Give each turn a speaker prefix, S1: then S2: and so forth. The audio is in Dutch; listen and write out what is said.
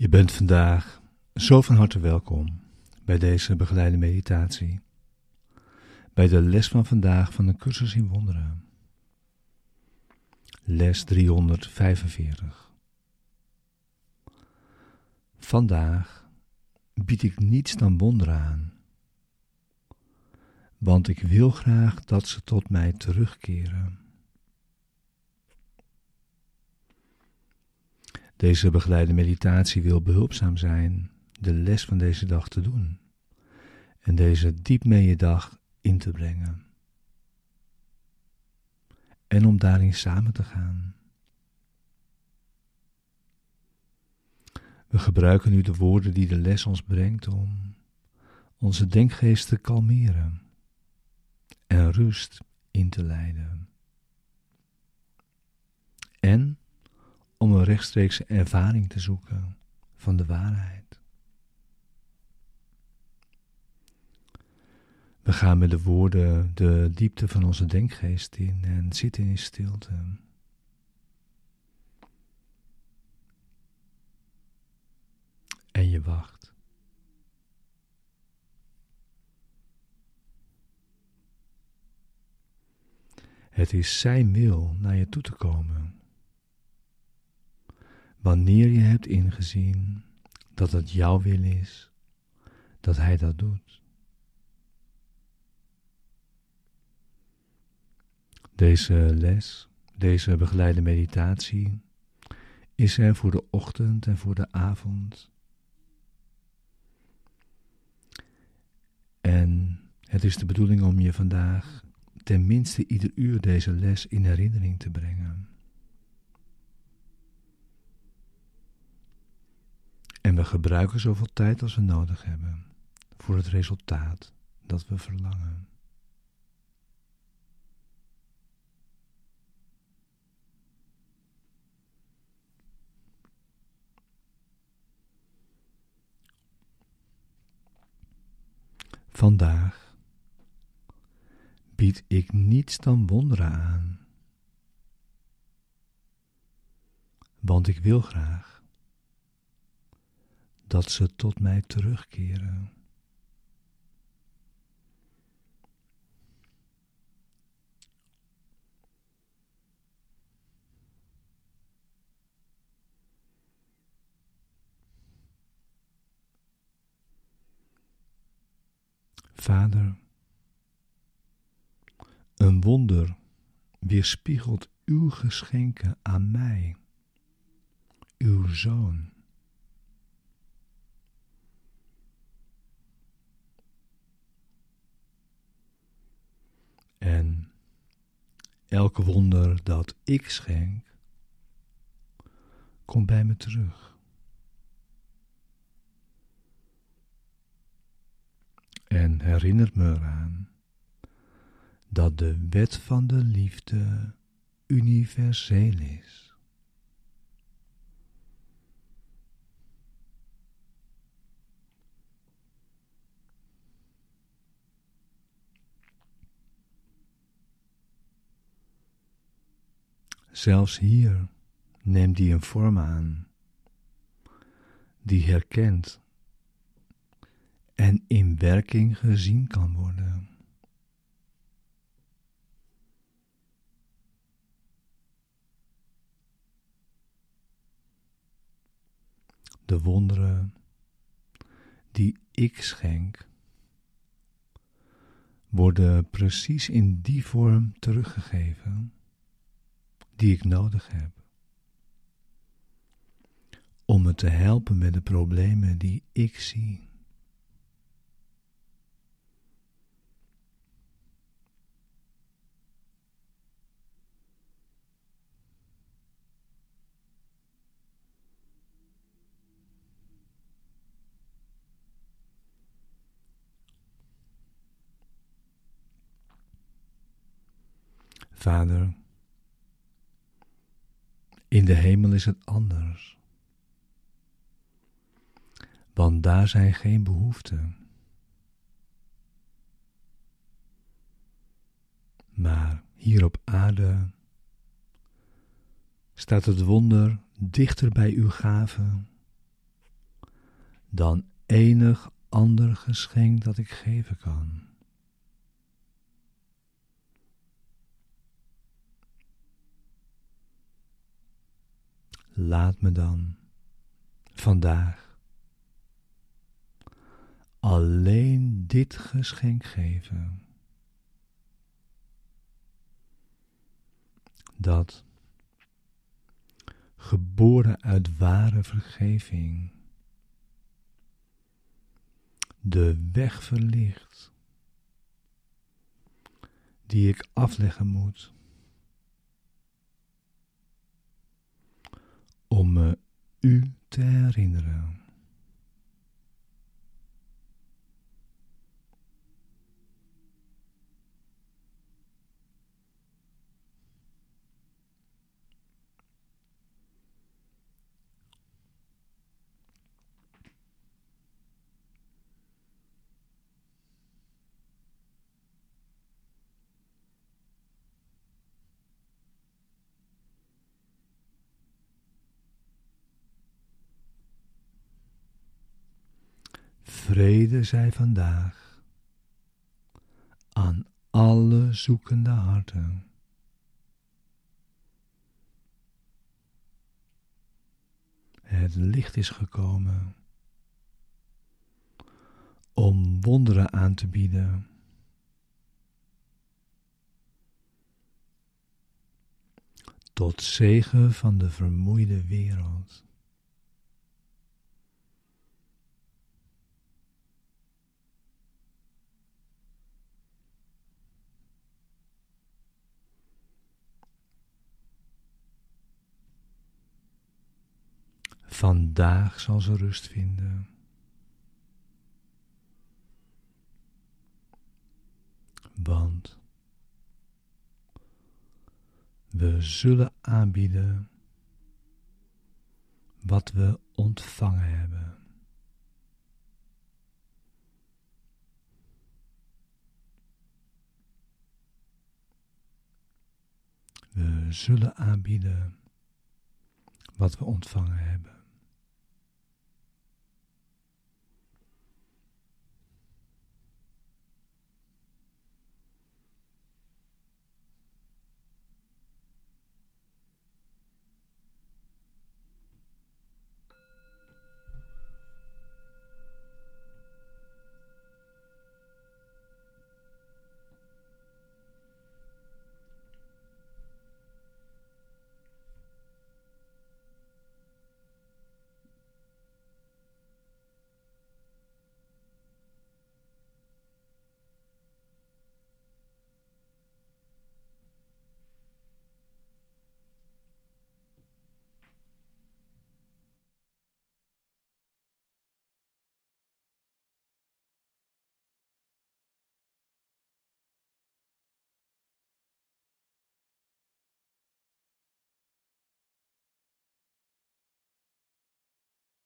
S1: Je bent vandaag zo van harte welkom bij deze begeleide meditatie, bij de les van vandaag van de cursus in wonderen. Les 345. Vandaag bied ik niets dan wonderen aan, want ik wil graag dat ze tot mij terugkeren. Deze begeleide meditatie wil behulpzaam zijn de les van deze dag te doen en deze diep mee je dag in te brengen. En om daarin samen te gaan. We gebruiken nu de woorden die de les ons brengt om onze denkgeest te kalmeren en rust in te leiden. En om een rechtstreekse ervaring te zoeken van de waarheid. We gaan met de woorden de diepte van onze denkgeest in en zitten in stilte. En je wacht. Het is Zijn wil naar je toe te komen wanneer je hebt ingezien dat het jouw wil is, dat Hij dat doet. Deze les, deze begeleide meditatie, is er voor de ochtend en voor de avond. En het is de bedoeling om je vandaag tenminste ieder uur deze les in herinnering te brengen. En we gebruiken zoveel tijd als we nodig hebben voor het resultaat dat we verlangen. Vandaag bied ik niets dan wonderen aan, want ik wil graag dat ze tot mij terugkeren. Vader, een wonder weerspiegelt uw geschenken aan mij, uw zoon. En elke wonder dat ik schenk, komt bij me terug. En herinnert me eraan dat de wet van de liefde universeel is. Zelfs hier neemt die een vorm aan, die herkend en in werking gezien kan worden. De wonderen die ik schenk, worden precies in die vorm teruggegeven die ik nodig heb. Om me te helpen met de problemen die ik zie. Vader, in de hemel is het anders. Want daar zijn geen behoeften. Maar hier op aarde staat het wonder dichter bij uw gave dan enig ander geschenk dat ik geven kan. Laat me dan vandaag alleen dit geschenk geven. Dat geboren uit ware vergeving de weg verlicht die ik afleggen moet om me u te herinneren. Vrede zij vandaag aan alle zoekende harten. Het licht is gekomen om wonderen aan te bieden. Tot zegen van de vermoeide wereld. Vandaag zal ze rust vinden. Want we zullen aanbieden wat we ontvangen hebben. We zullen aanbieden wat we ontvangen hebben.